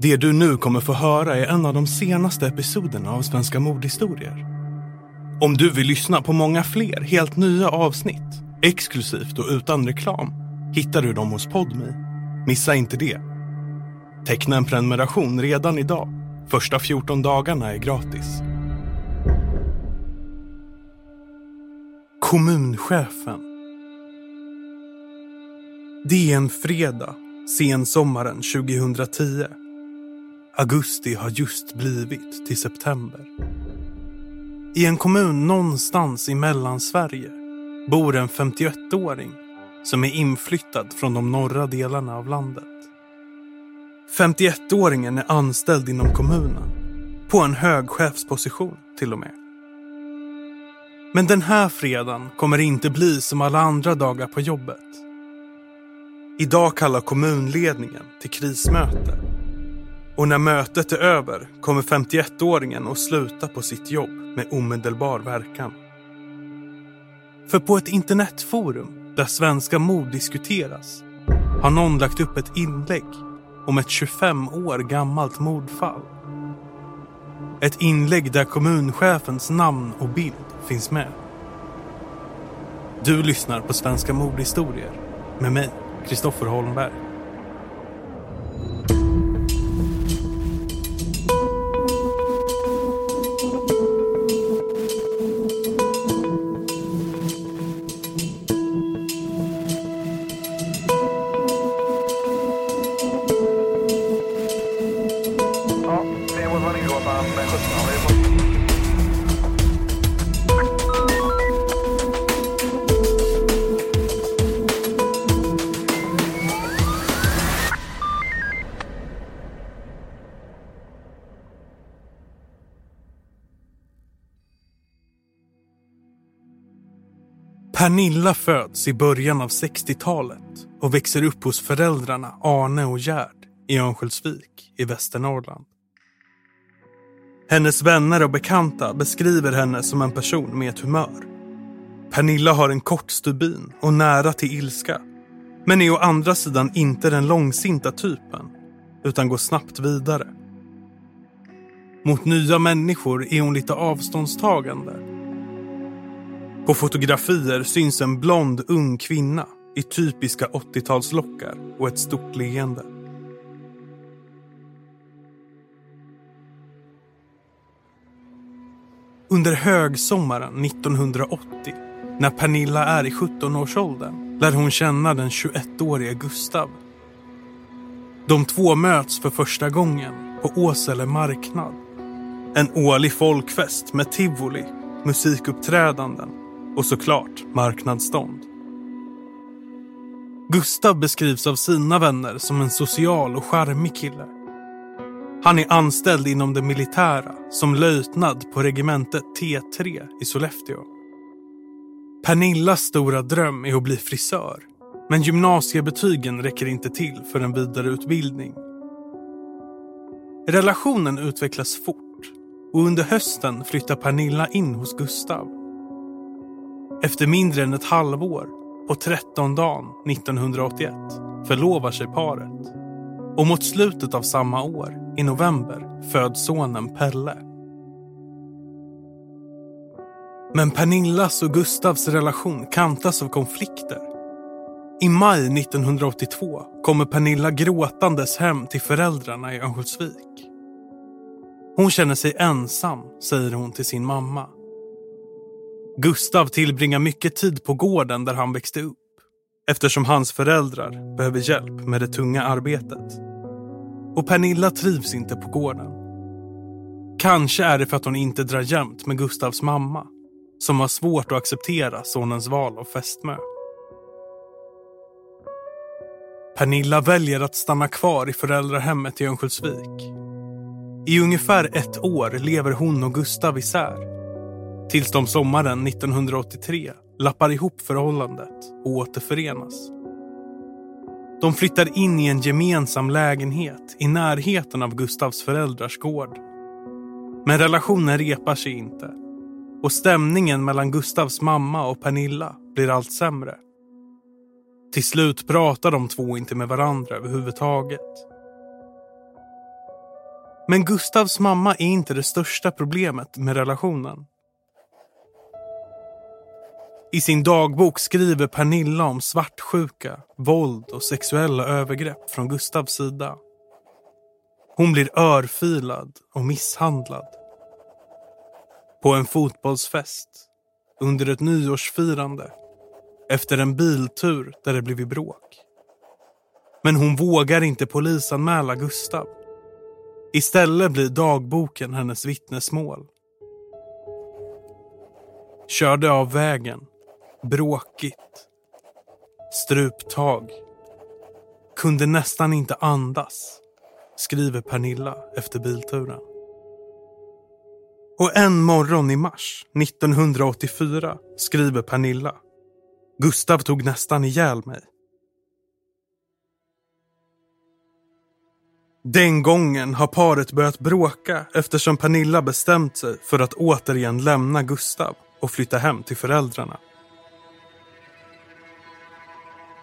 Det du nu kommer få höra är en av de senaste episoderna av Svenska mordhistorier. Om du vill lyssna på många fler helt nya avsnitt, exklusivt och utan reklam, hittar du dem hos Podmi. Missa inte det. Teckna en prenumeration redan idag. Första 14 dagarna är gratis. Kommunchefen. Det är en fredag, sensommaren 2010. Augusti har just blivit till september. I en kommun någonstans i Mellansverige bor en 51-åring som är inflyttad från de norra delarna av landet. 51-åringen är anställd inom kommunen. På en hög chefsposition till och med. Men den här fredagen kommer inte bli som alla andra dagar på jobbet. Idag kallar kommunledningen till krismöte. Och när mötet är över kommer 51-åringen att sluta på sitt jobb med omedelbar verkan. För på ett internetforum där svenska mord diskuteras har någon lagt upp ett inlägg om ett 25 år gammalt mordfall. Ett inlägg där kommunchefens namn och bild finns med. Du lyssnar på Svenska mordhistorier med mig, Kristoffer Holmberg. Pernilla föds i början av 60-talet och växer upp hos föräldrarna Arne och Gerd i Örnsköldsvik i Västernorrland. Hennes vänner och bekanta beskriver henne som en person med ett humör. Pernilla har en kort stubin och nära till ilska. Men är å andra sidan inte den långsinta typen, utan går snabbt vidare. Mot nya människor är hon lite avståndstagande på fotografier syns en blond ung kvinna i typiska 80-talslockar och ett stort leende. Under högsommaren 1980, när Pernilla är i 17-årsåldern, lär hon känna den 21-årige Gustav. De två möts för första gången på Åsele marknad. En årlig folkfest med tivoli, musikuppträdanden och såklart marknadsstånd. Gustav beskrivs av sina vänner som en social och charmig kille. Han är anställd inom det militära som löjtnant på regementet T3 i Sollefteå. Pernillas stora dröm är att bli frisör. Men gymnasiebetygen räcker inte till för en vidareutbildning. Relationen utvecklas fort och under hösten flyttar Pernilla in hos Gustav. Efter mindre än ett halvår, på 13 dagen 1981, förlovar sig paret. Och mot slutet av samma år, i november, föds sonen Pelle. Men Pernillas och Gustavs relation kantas av konflikter. I maj 1982 kommer Pernilla gråtandes hem till föräldrarna i Örnsköldsvik. Hon känner sig ensam, säger hon till sin mamma. Gustav tillbringar mycket tid på gården där han växte upp eftersom hans föräldrar behöver hjälp med det tunga arbetet. Och Pernilla trivs inte på gården. Kanske är det för att hon inte drar jämnt med Gustavs mamma som har svårt att acceptera sonens val av fästmö. Pernilla väljer att stanna kvar i föräldrahemmet i Örnsköldsvik. I ungefär ett år lever hon och Gustav isär Tills de sommaren 1983 lappar ihop förhållandet och återförenas. De flyttar in i en gemensam lägenhet i närheten av Gustavs föräldrars gård. Men relationen repar sig inte och stämningen mellan Gustavs mamma och Pernilla blir allt sämre. Till slut pratar de två inte med varandra överhuvudtaget. Men Gustavs mamma är inte det största problemet med relationen. I sin dagbok skriver Pernilla om svartsjuka, våld och sexuella övergrepp från Gustavs sida. Hon blir örfilad och misshandlad. På en fotbollsfest, under ett nyårsfirande, efter en biltur där det blivit bråk. Men hon vågar inte polisanmäla Gustav. Istället blir dagboken hennes vittnesmål. Körde av vägen. Bråkigt. Struptag. Kunde nästan inte andas, skriver Pernilla efter bilturen. Och en morgon i mars 1984 skriver Pernilla. Gustav tog nästan ihjäl mig. Den gången har paret börjat bråka eftersom Pernilla bestämt sig för att återigen lämna Gustav och flytta hem till föräldrarna.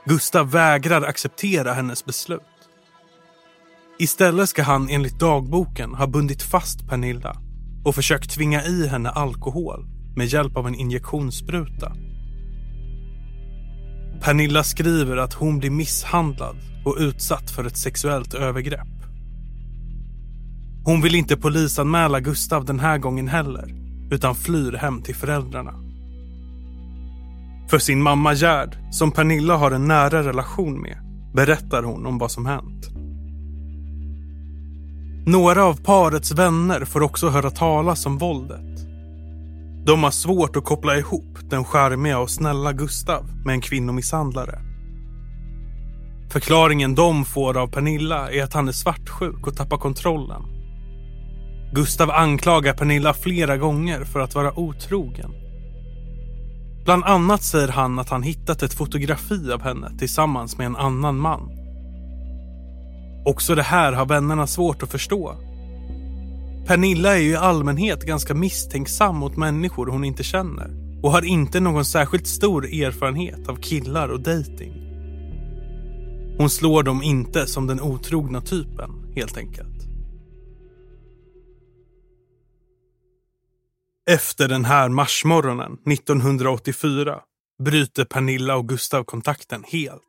Gustav vägrar acceptera hennes beslut. Istället ska han enligt dagboken ha bundit fast Pernilla och försökt tvinga i henne alkohol med hjälp av en injektionsspruta. Pernilla skriver att hon blir misshandlad och utsatt för ett sexuellt övergrepp. Hon vill inte polisanmäla Gustav den här gången heller utan flyr hem till föräldrarna. För sin mamma Gerd, som Pernilla har en nära relation med, berättar hon om vad som hänt. Några av parets vänner får också höra talas om våldet. De har svårt att koppla ihop den skärmiga och snälla Gustav med en kvinnomisshandlare. Förklaringen de får av Pernilla är att han är svartsjuk och tappar kontrollen. Gustav anklagar Pernilla flera gånger för att vara otrogen. Bland annat säger han att han hittat ett fotografi av henne tillsammans med en annan man. Också det här har vännerna svårt att förstå. Pernilla är ju i allmänhet ganska misstänksam mot människor hon inte känner och har inte någon särskilt stor erfarenhet av killar och dejting. Hon slår dem inte som den otrogna typen, helt enkelt. Efter den här marsmorgonen 1984 bryter Pernilla och Gustav kontakten helt.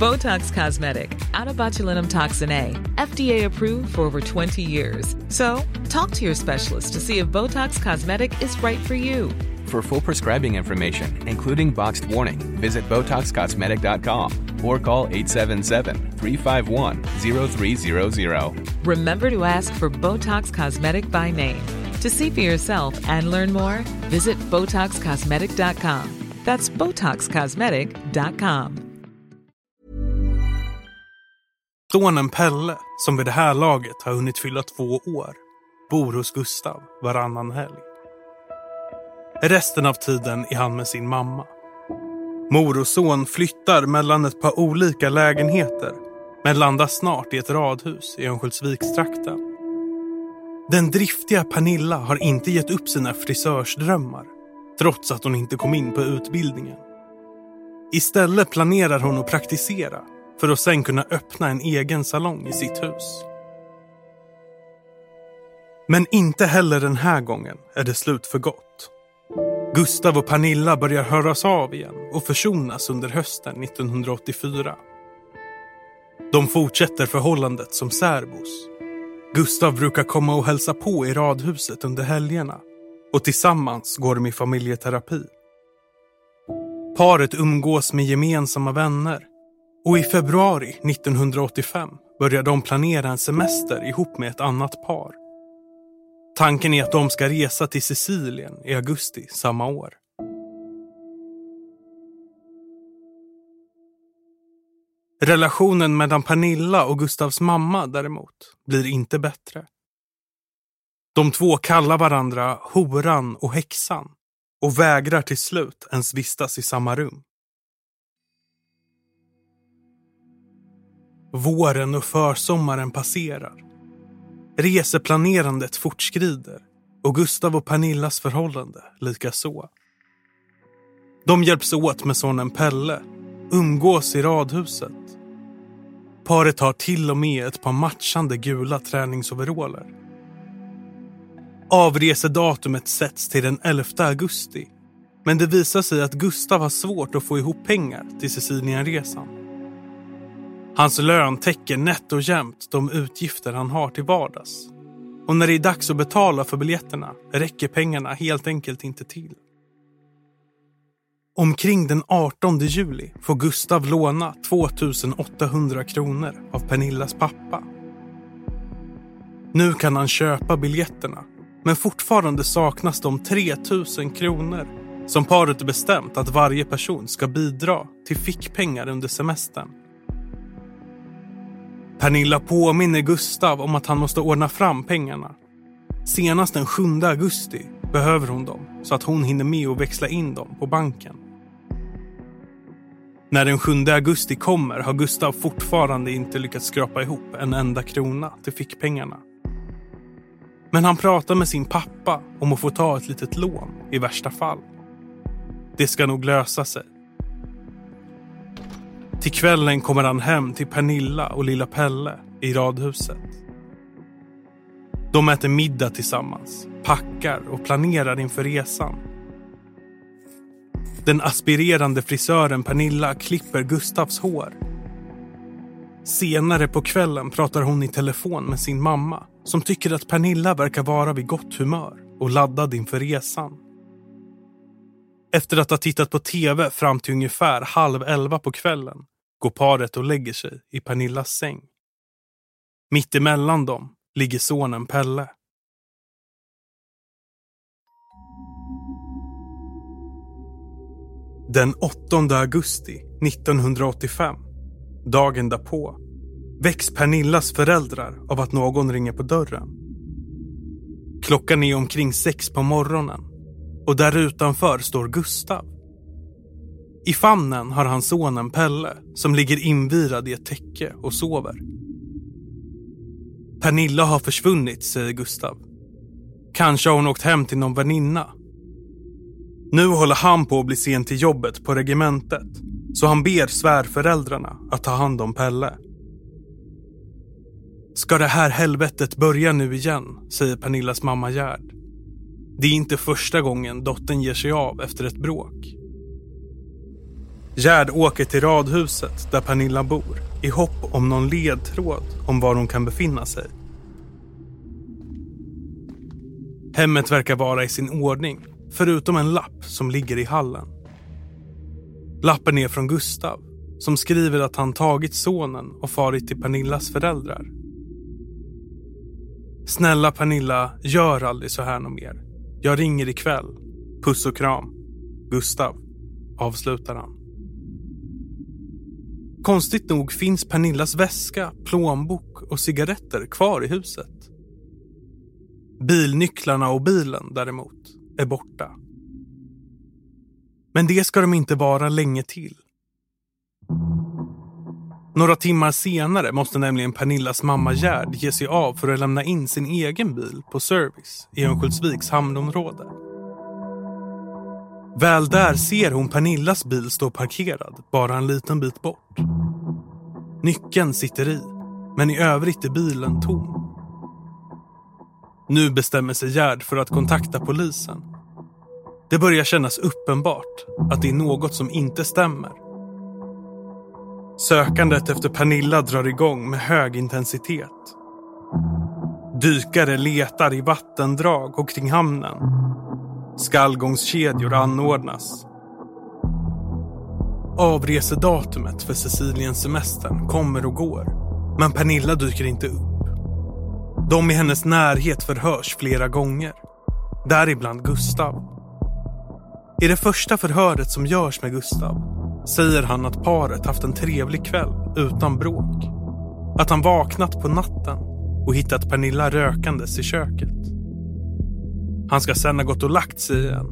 Botox Cosmetic, out toxin A, FDA approved for over 20 years. So, talk to your specialist to see if Botox Cosmetic is right for you. For full prescribing information, including boxed warning, visit BotoxCosmetic.com or call 877-351-0300. Remember to ask for Botox Cosmetic by name. To see for yourself and learn more, visit BotoxCosmetic.com. That's BotoxCosmetic.com. Sonen Pelle, som vid det här laget har hunnit fylla två år, bor hos Gustav varannan helg. Resten av tiden är han med sin mamma. Mor och son flyttar mellan ett par olika lägenheter men landar snart i ett radhus i Örnsköldsvikstrakten. Den driftiga Pernilla har inte gett upp sina frisörsdrömmar trots att hon inte kom in på utbildningen. Istället planerar hon att praktisera för att sen kunna öppna en egen salong i sitt hus. Men inte heller den här gången är det slut för gott. Gustav och Pernilla börjar höras av igen och försonas under hösten 1984. De fortsätter förhållandet som särbos. Gustav brukar komma och hälsa på i radhuset under helgerna och tillsammans går de i familjeterapi. Paret umgås med gemensamma vänner och i februari 1985 börjar de planera en semester ihop med ett annat par. Tanken är att de ska resa till Sicilien i augusti samma år. Relationen mellan Pernilla och Gustavs mamma däremot blir inte bättre. De två kallar varandra horan och häxan och vägrar till slut ens vistas i samma rum. Våren och försommaren passerar. Reseplanerandet fortskrider och Gustav och Pernillas förhållande likaså. De hjälps åt med sonen Pelle, umgås i radhuset. Paret har till och med ett par matchande gula träningsoveraller. Avresedatumet sätts till den 11 augusti. Men det visar sig att Gustav har svårt att få ihop pengar till Sicilienresan. Hans lön täcker nätt och jämnt de utgifter han har till vardags. Och när det är dags att betala för biljetterna räcker pengarna helt enkelt inte till. Omkring den 18 juli får Gustav låna 2800 kronor av Pernillas pappa. Nu kan han köpa biljetterna men fortfarande saknas de 3000 kronor som paret bestämt att varje person ska bidra till fickpengar under semestern. Pernilla påminner Gustav om att han måste ordna fram pengarna. Senast den 7 augusti behöver hon dem så att hon hinner med att växla in dem på banken. När den 7 augusti kommer har Gustav fortfarande inte lyckats skrapa ihop en enda krona till fickpengarna. Men han pratar med sin pappa om att få ta ett litet lån i värsta fall. Det ska nog lösa sig. Till kvällen kommer han hem till Pernilla och lilla Pelle i radhuset. De äter middag tillsammans, packar och planerar inför resan. Den aspirerande frisören Pernilla klipper Gustavs hår. Senare på kvällen pratar hon i telefon med sin mamma som tycker att Pernilla verkar vara vid gott humör och laddad inför resan. Efter att ha tittat på tv fram till ungefär halv elva på kvällen går paret och lägger sig i Pernillas säng. Mitt emellan dem ligger sonen Pelle. Den 8 augusti 1985, dagen därpå, väcks Pernillas föräldrar av att någon ringer på dörren. Klockan är omkring sex på morgonen och där utanför står Gustav. I famnen har han sonen Pelle som ligger invirad i ett täcke och sover. Pernilla har försvunnit, säger Gustav. Kanske har hon åkt hem till någon väninna. Nu håller han på att bli sen till jobbet på regementet så han ber svärföräldrarna att ta hand om Pelle. Ska det här helvetet börja nu igen, säger Pernillas mamma Gerd. Det är inte första gången dottern ger sig av efter ett bråk. Gerd åker till radhuset där Pernilla bor i hopp om någon ledtråd om var hon kan befinna sig. Hemmet verkar vara i sin ordning, förutom en lapp som ligger i hallen. Lappen är från Gustav, som skriver att han tagit sonen och farit till Pernillas föräldrar. Snälla Pernilla, gör aldrig så här något mer. Jag ringer ikväll. Puss och kram. Gustav, avslutar han. Konstigt nog finns Pernillas väska, plånbok och cigaretter kvar i huset. Bilnycklarna och bilen däremot är borta. Men det ska de inte vara länge till. Några timmar senare måste nämligen Pernillas mamma Gerd ge sig av för att lämna in sin egen bil på service i Örnsköldsviks hamnområde. Väl där ser hon Pernillas bil stå parkerad bara en liten bit bort. Nyckeln sitter i, men i övrigt är bilen tom. Nu bestämmer sig Gerd för att kontakta polisen. Det börjar kännas uppenbart att det är något som inte stämmer. Sökandet efter Pernilla drar igång med hög intensitet. Dykare letar i vattendrag och kring hamnen. Skallgångskedjor anordnas. Avresedatumet för Siciliensemestern kommer och går. Men Pernilla dyker inte upp. De i hennes närhet förhörs flera gånger. Däribland Gustav. I det första förhöret som görs med Gustav säger han att paret haft en trevlig kväll utan bråk. Att han vaknat på natten och hittat Pernilla rökandes i köket. Han ska sen ha gått och lagt sig igen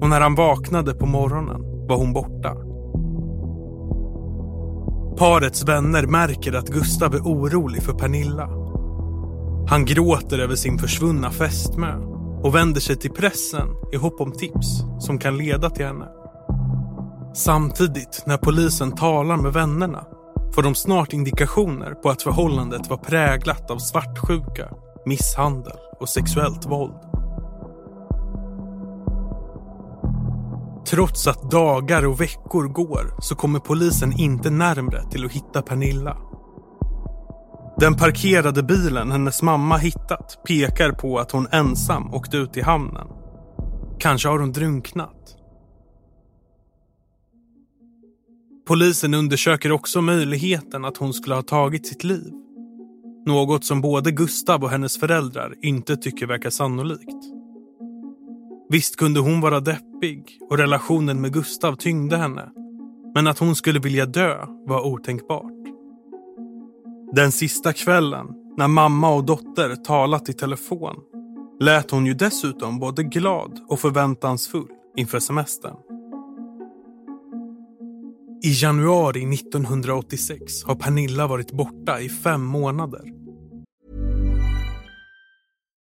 och när han vaknade på morgonen var hon borta. Parets vänner märker att Gustav är orolig för Pernilla. Han gråter över sin försvunna fästmö och vänder sig till pressen i hopp om tips som kan leda till henne. Samtidigt, när polisen talar med vännerna, får de snart indikationer på att förhållandet var präglat av svartsjuka, misshandel och sexuellt våld. Trots att dagar och veckor går så kommer polisen inte närmre till att hitta Pernilla. Den parkerade bilen hennes mamma hittat pekar på att hon ensam åkte ut i hamnen. Kanske har hon drunknat. Polisen undersöker också möjligheten att hon skulle ha tagit sitt liv. Något som både Gustav och hennes föräldrar inte tycker verkar sannolikt. Visst kunde hon vara deppig och relationen med Gustav tyngde henne. Men att hon skulle vilja dö var otänkbart. Den sista kvällen, när mamma och dotter talat i telefon, lät hon ju dessutom både glad och förväntansfull inför semestern. I januari 1986 har Pernilla varit borta i fem månader.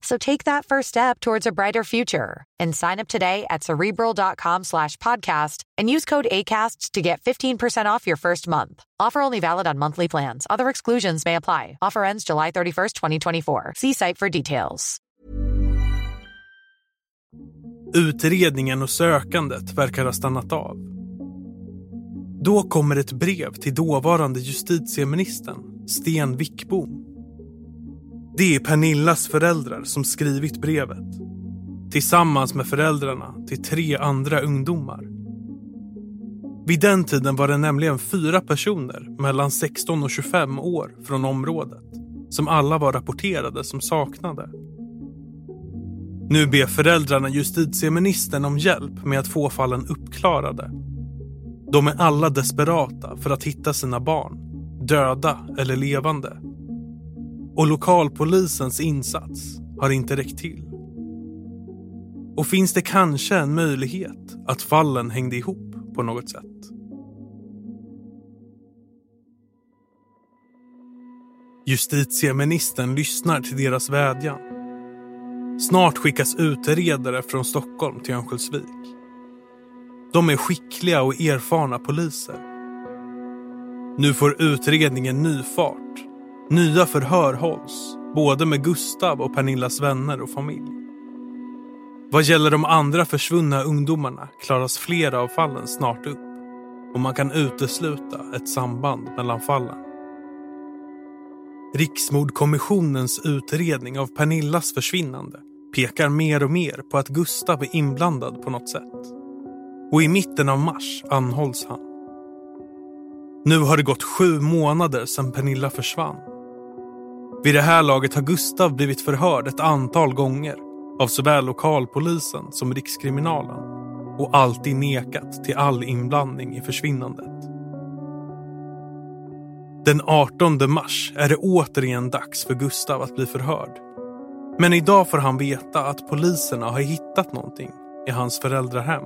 So take that first step towards a brighter future and sign up today at cerebral.com slash podcast and use code ACasts to get 15% off your first month. Offer only valid on monthly plans. Other exclusions may apply. Offer ends July 31st, 2024. See site for details. Utredningen och sökandet verkar ha stannat av. Då kommer ett brev till dåvarande justitieministern Sten Wickbom. Det är Pernillas föräldrar som skrivit brevet. Tillsammans med föräldrarna till tre andra ungdomar. Vid den tiden var det nämligen fyra personer mellan 16 och 25 år från området som alla var rapporterade som saknade. Nu ber föräldrarna justitieministern om hjälp med att få fallen uppklarade. De är alla desperata för att hitta sina barn, döda eller levande. Och lokalpolisens insats har inte räckt till. Och finns det kanske en möjlighet att fallen hängde ihop på något sätt? Justitieministern lyssnar till deras vädjan. Snart skickas utredare från Stockholm till Örnsköldsvik. De är skickliga och erfarna poliser. Nu får utredningen ny fart. Nya förhör hålls, både med Gustav och Pernillas vänner och familj. Vad gäller de andra försvunna ungdomarna klaras flera av fallen snart upp och man kan utesluta ett samband mellan fallen. Riksmordkommissionens utredning av Pernillas försvinnande pekar mer och mer på att Gustav är inblandad på något sätt. Och i mitten av mars anhålls han. Nu har det gått sju månader sedan Pernilla försvann. Vid det här laget har Gustav blivit förhörd ett antal gånger av såväl lokalpolisen som Rikskriminalen och alltid nekat till all inblandning i försvinnandet. Den 18 mars är det återigen dags för Gustav att bli förhörd. Men idag får han veta att poliserna har hittat någonting i hans föräldrahem.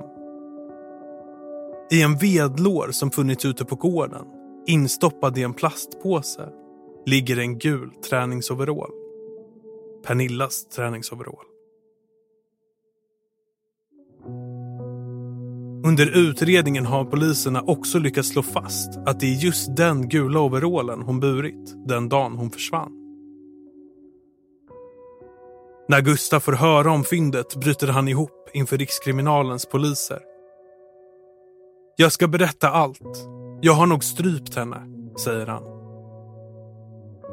I en vedlår som funnits ute på gården, instoppad i en plastpåse, ligger en gul träningsoverall. Pernillas träningsoverall. Under utredningen har poliserna också lyckats slå fast att det är just den gula overallen hon burit den dagen hon försvann. När Gustav får höra om fyndet bryter han ihop inför Rikskriminalens poliser. Jag ska berätta allt. Jag har nog strypt henne, säger han.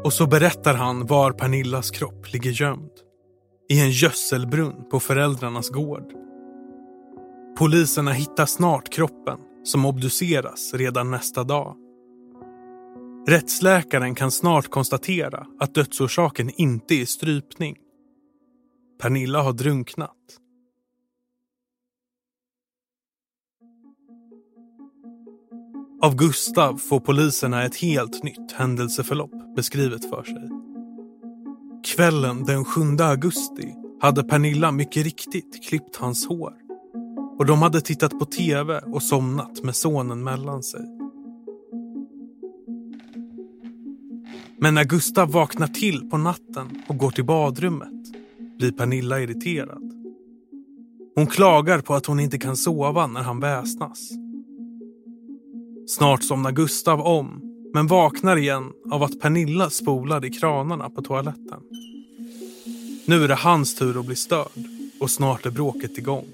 Och så berättar han var Pernillas kropp ligger gömd. i en gödselbrunn på föräldrarnas gård. Poliserna hittar snart kroppen som obduceras redan nästa dag. Rättsläkaren kan snart konstatera att dödsorsaken inte är strypning. Pernilla har drunknat. Av Gustav får poliserna ett helt nytt händelseförlopp beskrivet för sig. Kvällen den 7 augusti hade Pernilla mycket riktigt klippt hans hår. Och de hade tittat på tv och somnat med sonen mellan sig. Men när Gustav vaknar till på natten och går till badrummet blir Pernilla irriterad. Hon klagar på att hon inte kan sova när han väsnas. Snart somnar Gustav om, men vaknar igen av att Pernilla spolar i kranarna på toaletten. Nu är det hans tur att bli störd och snart är bråket igång.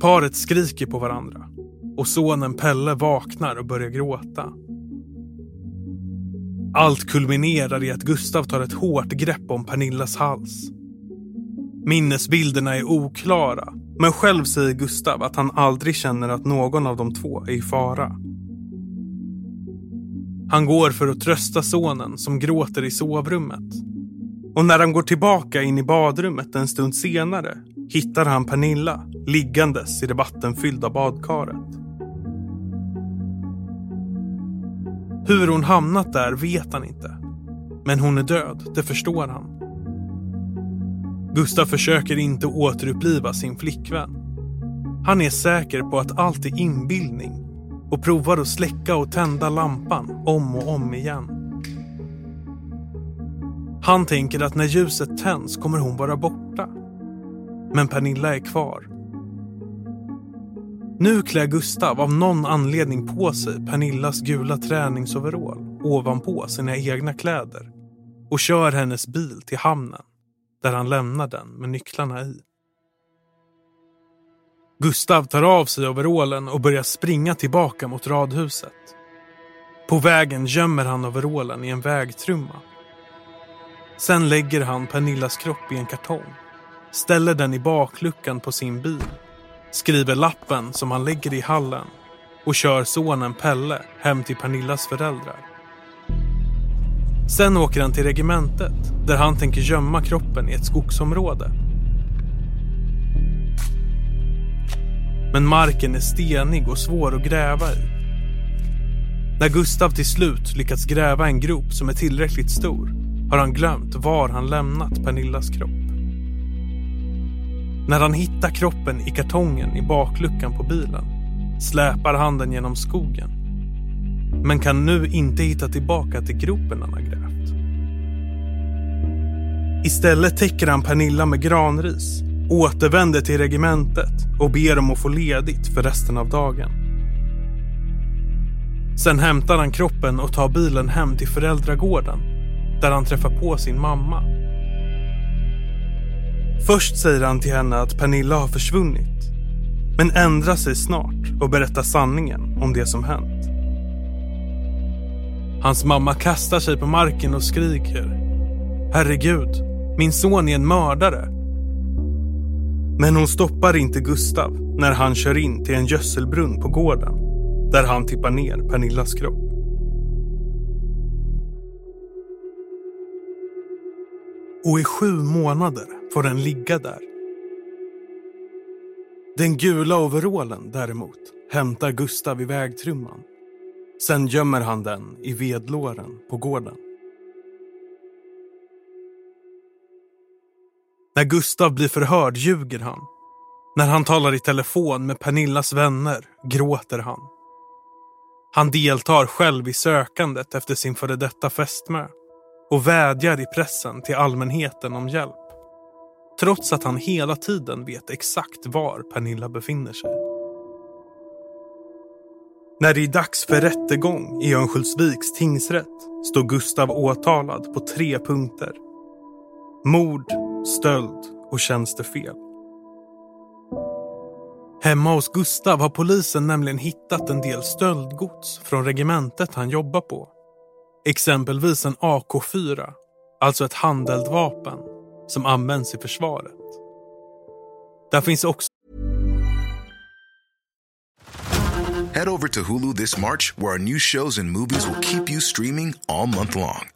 Paret skriker på varandra och sonen Pelle vaknar och börjar gråta. Allt kulminerar i att Gustav tar ett hårt grepp om Pernillas hals. Minnesbilderna är oklara, men själv säger Gustav att han aldrig känner att någon av de två är i fara. Han går för att trösta sonen som gråter i sovrummet. Och när han går tillbaka in i badrummet en stund senare hittar han Pernilla liggandes i det vattenfyllda badkaret. Hur hon hamnat där vet han inte. Men hon är död, det förstår han. Gustav försöker inte återuppliva sin flickvän. Han är säker på att allt är inbildning och provar att släcka och tända lampan om och om igen. Han tänker att när ljuset tänds kommer hon vara borta. Men Pernilla är kvar. Nu klär Gustav av någon anledning på sig Pernillas gula träningsoverall ovanpå sina egna kläder och kör hennes bil till hamnen där han lämnar den med nycklarna i. Gustav tar av sig overallen och börjar springa tillbaka mot radhuset. På vägen gömmer han overallen i en vägtrumma. Sen lägger han Pernillas kropp i en kartong, ställer den i bakluckan på sin bil, skriver lappen som han lägger i hallen och kör sonen Pelle hem till Pernillas föräldrar. Sen åker han till regementet där han tänker gömma kroppen i ett skogsområde. Men marken är stenig och svår att gräva i. När Gustav till slut lyckats gräva en grop som är tillräckligt stor har han glömt var han lämnat Pernillas kropp. När han hittar kroppen i kartongen i bakluckan på bilen släpar han den genom skogen men kan nu inte hitta tillbaka till gropen han har grävt. Istället täcker han Pernilla med granris, återvänder till regementet och ber om att få ledigt för resten av dagen. Sen hämtar han kroppen och tar bilen hem till föräldragården där han träffar på sin mamma. Först säger han till henne att Pernilla har försvunnit men ändrar sig snart och berättar sanningen om det som hänt. Hans mamma kastar sig på marken och skriker. Herregud, min son är en mördare. Men hon stoppar inte Gustav när han kör in till en gödselbrunn på gården där han tippar ner Pernillas kropp. Och i sju månader får den ligga där. Den gula overallen däremot hämtar Gustav i vägtrumman Sen gömmer han den i vedlåren på gården. När Gustav blir förhörd ljuger han. När han talar i telefon med Pernillas vänner gråter han. Han deltar själv i sökandet efter sin före detta fästmö och vädjar i pressen till allmänheten om hjälp. Trots att han hela tiden vet exakt var Pernilla befinner sig. När det är dags för rättegång i Örnsköldsviks tingsrätt står Gustav åtalad på tre punkter. Mord, stöld och tjänstefel. Hemma hos Gustav har polisen nämligen hittat en del stöldgods från regementet han jobbar på. Exempelvis en AK4, alltså ett handeldvapen, som används i försvaret. Där finns också Head over to Hulu this March, where our new shows and movies will keep you streaming all month long.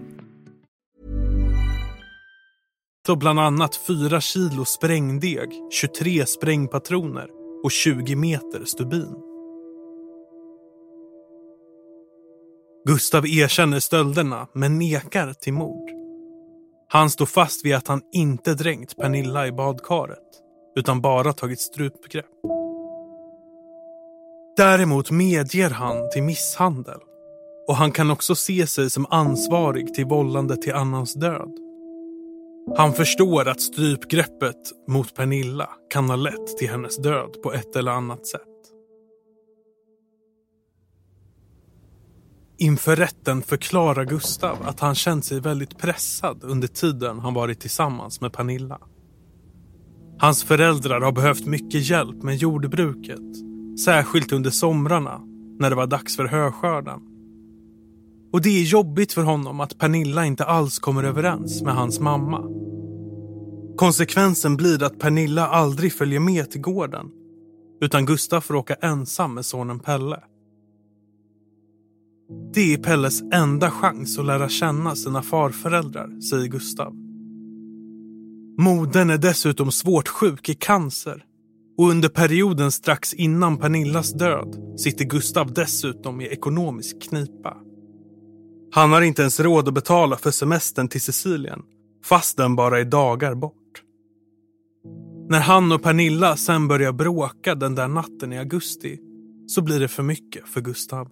då bland annat 4 kilo sprängdeg, 23 sprängpatroner och 20 meter stubin. Gustav erkänner stölderna men nekar till mord. Han står fast vid att han inte dränkt Pernilla i badkaret utan bara tagit strupgrepp. Däremot medger han till misshandel och han kan också se sig som ansvarig till vållande till annans död. Han förstår att strypgreppet mot Pernilla kan ha lett till hennes död på ett eller annat sätt. Inför rätten förklarar Gustav att han känt sig väldigt pressad under tiden han varit tillsammans med Pernilla. Hans föräldrar har behövt mycket hjälp med jordbruket, särskilt under somrarna när det var dags för höskörden. Och det är jobbigt för honom att Pernilla inte alls kommer överens med hans mamma. Konsekvensen blir att Pernilla aldrig följer med till gården utan Gustav får åka ensam med sonen Pelle. Det är Pelles enda chans att lära känna sina farföräldrar, säger Gustav. Modern är dessutom svårt sjuk i cancer och under perioden strax innan Pernillas död sitter Gustav dessutom i ekonomisk knipa. Han har inte ens råd att betala för semestern till Sicilien, fast den bara är dagar bort. När han och Pernilla sen börjar bråka den där natten i augusti så blir det för mycket för Gustav.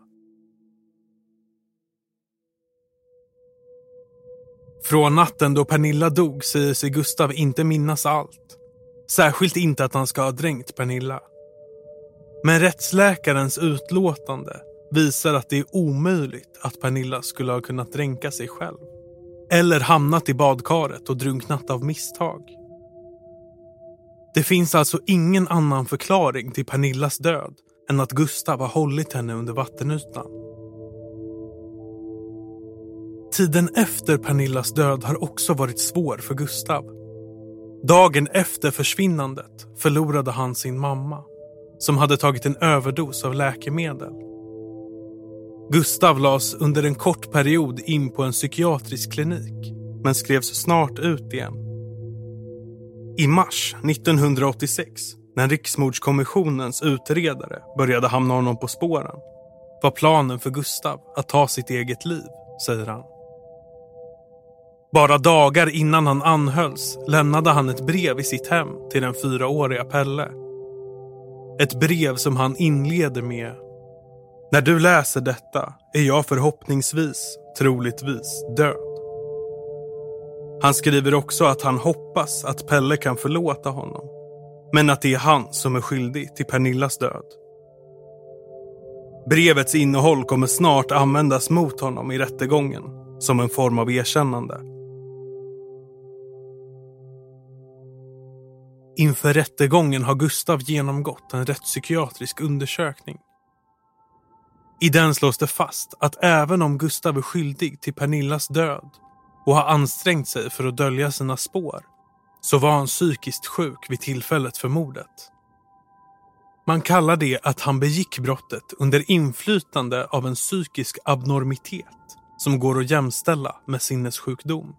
Från natten då Pernilla dog säger sig Gustav inte minnas allt. Särskilt inte att han ska ha dränkt Pernilla. Men rättsläkarens utlåtande visar att det är omöjligt att Pernilla skulle ha kunnat dränka sig själv. Eller hamnat i badkaret och drunknat av misstag. Det finns alltså ingen annan förklaring till Pernillas död än att Gustav har hållit henne under vattenytan. Tiden efter Pernillas död har också varit svår för Gustav. Dagen efter försvinnandet förlorade han sin mamma som hade tagit en överdos av läkemedel. Gustav lades under en kort period in på en psykiatrisk klinik men skrevs snart ut igen. I mars 1986, när Riksmordskommissionens utredare började hamna honom på spåren, var planen för Gustav att ta sitt eget liv, säger han. Bara dagar innan han anhölls lämnade han ett brev i sitt hem till den fyraåriga Pelle. Ett brev som han inleder med när du läser detta är jag förhoppningsvis, troligtvis, död. Han skriver också att han hoppas att Pelle kan förlåta honom. Men att det är han som är skyldig till Pernillas död. Brevets innehåll kommer snart användas mot honom i rättegången som en form av erkännande. Inför rättegången har Gustav genomgått en rättspsykiatrisk undersökning. I den slås det fast att även om Gustav är skyldig till Pernillas död och har ansträngt sig för att dölja sina spår så var han psykiskt sjuk vid tillfället för mordet. Man kallar det att han begick brottet under inflytande av en psykisk abnormitet som går att jämställa med sinnessjukdom.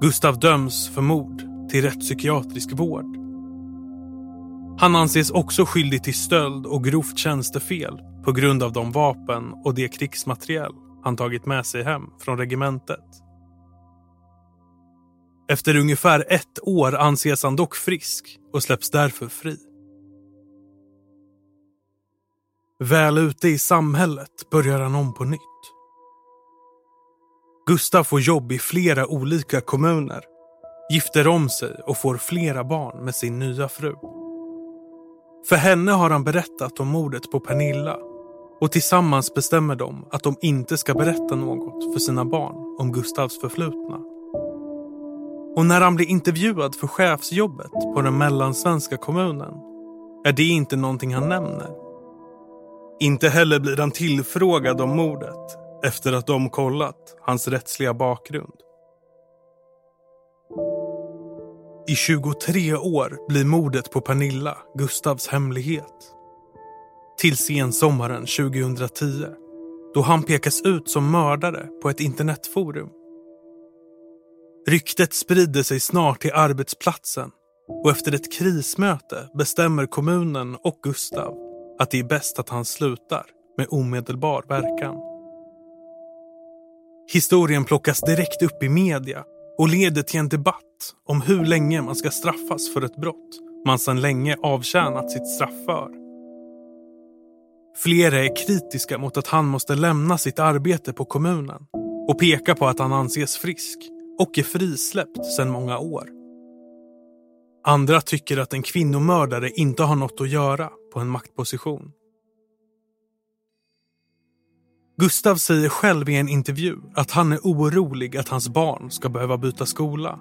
Gustav döms för mord till rättspsykiatrisk vård. Han anses också skyldig till stöld och grovt tjänstefel på grund av de vapen och det krigsmateriel han tagit med sig hem från regementet. Efter ungefär ett år anses han dock frisk och släpps därför fri. Väl ute i samhället börjar han om på nytt. Gustav får jobb i flera olika kommuner, gifter om sig och får flera barn med sin nya fru. För henne har han berättat om mordet på Pernilla och tillsammans bestämmer de att de inte ska berätta något för sina barn om Gustavs förflutna. Och när han blir intervjuad för chefsjobbet på den mellansvenska kommunen är det inte någonting han nämner. Inte heller blir han tillfrågad om mordet efter att de kollat hans rättsliga bakgrund. I 23 år blir mordet på Pernilla Gustavs hemlighet. Till sensommaren 2010 då han pekas ut som mördare på ett internetforum. Ryktet sprider sig snart till arbetsplatsen och efter ett krismöte bestämmer kommunen och Gustav att det är bäst att han slutar med omedelbar verkan. Historien plockas direkt upp i media och leder till en debatt om hur länge man ska straffas för ett brott man sedan länge avtjänat sitt straff för. Flera är kritiska mot att han måste lämna sitt arbete på kommunen och pekar på att han anses frisk och är frisläppt sedan många år. Andra tycker att en kvinnomördare inte har något att göra på en maktposition. Gustav säger själv i en intervju att han är orolig att hans barn ska behöva byta skola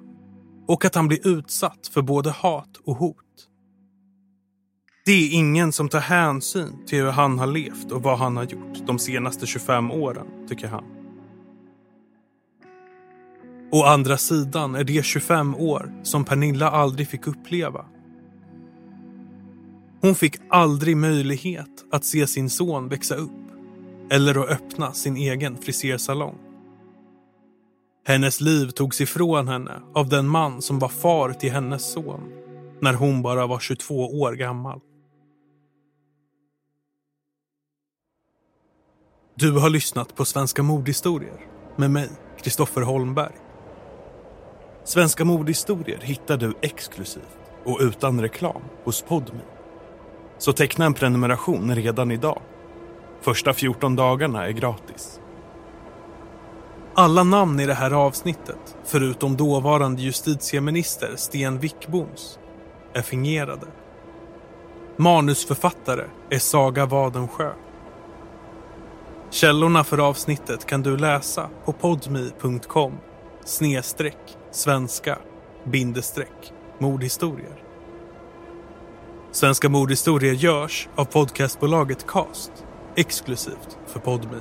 och att han blir utsatt för både hat och hot. Det är ingen som tar hänsyn till hur han har levt och vad han har gjort de senaste 25 åren, tycker han. Å andra sidan är det 25 år som Pernilla aldrig fick uppleva. Hon fick aldrig möjlighet att se sin son växa upp eller att öppna sin egen frisersalong. Hennes liv togs ifrån henne av den man som var far till hennes son när hon bara var 22 år gammal. Du har lyssnat på Svenska mordhistorier med mig, Kristoffer Holmberg. Svenska mordhistorier hittar du exklusivt och utan reklam hos Podme. Så teckna en prenumeration redan idag. Första 14 dagarna är gratis. Alla namn i det här avsnittet, förutom dåvarande justitieminister Sten Wickboms, är fingerade. Manusförfattare är Saga Wadensjö. Källorna för avsnittet kan du läsa på podmi.com snedstreck svenska bindestreck mordhistorier. Svenska mordhistorier görs av podcastbolaget Cast exklusivt för Podmi.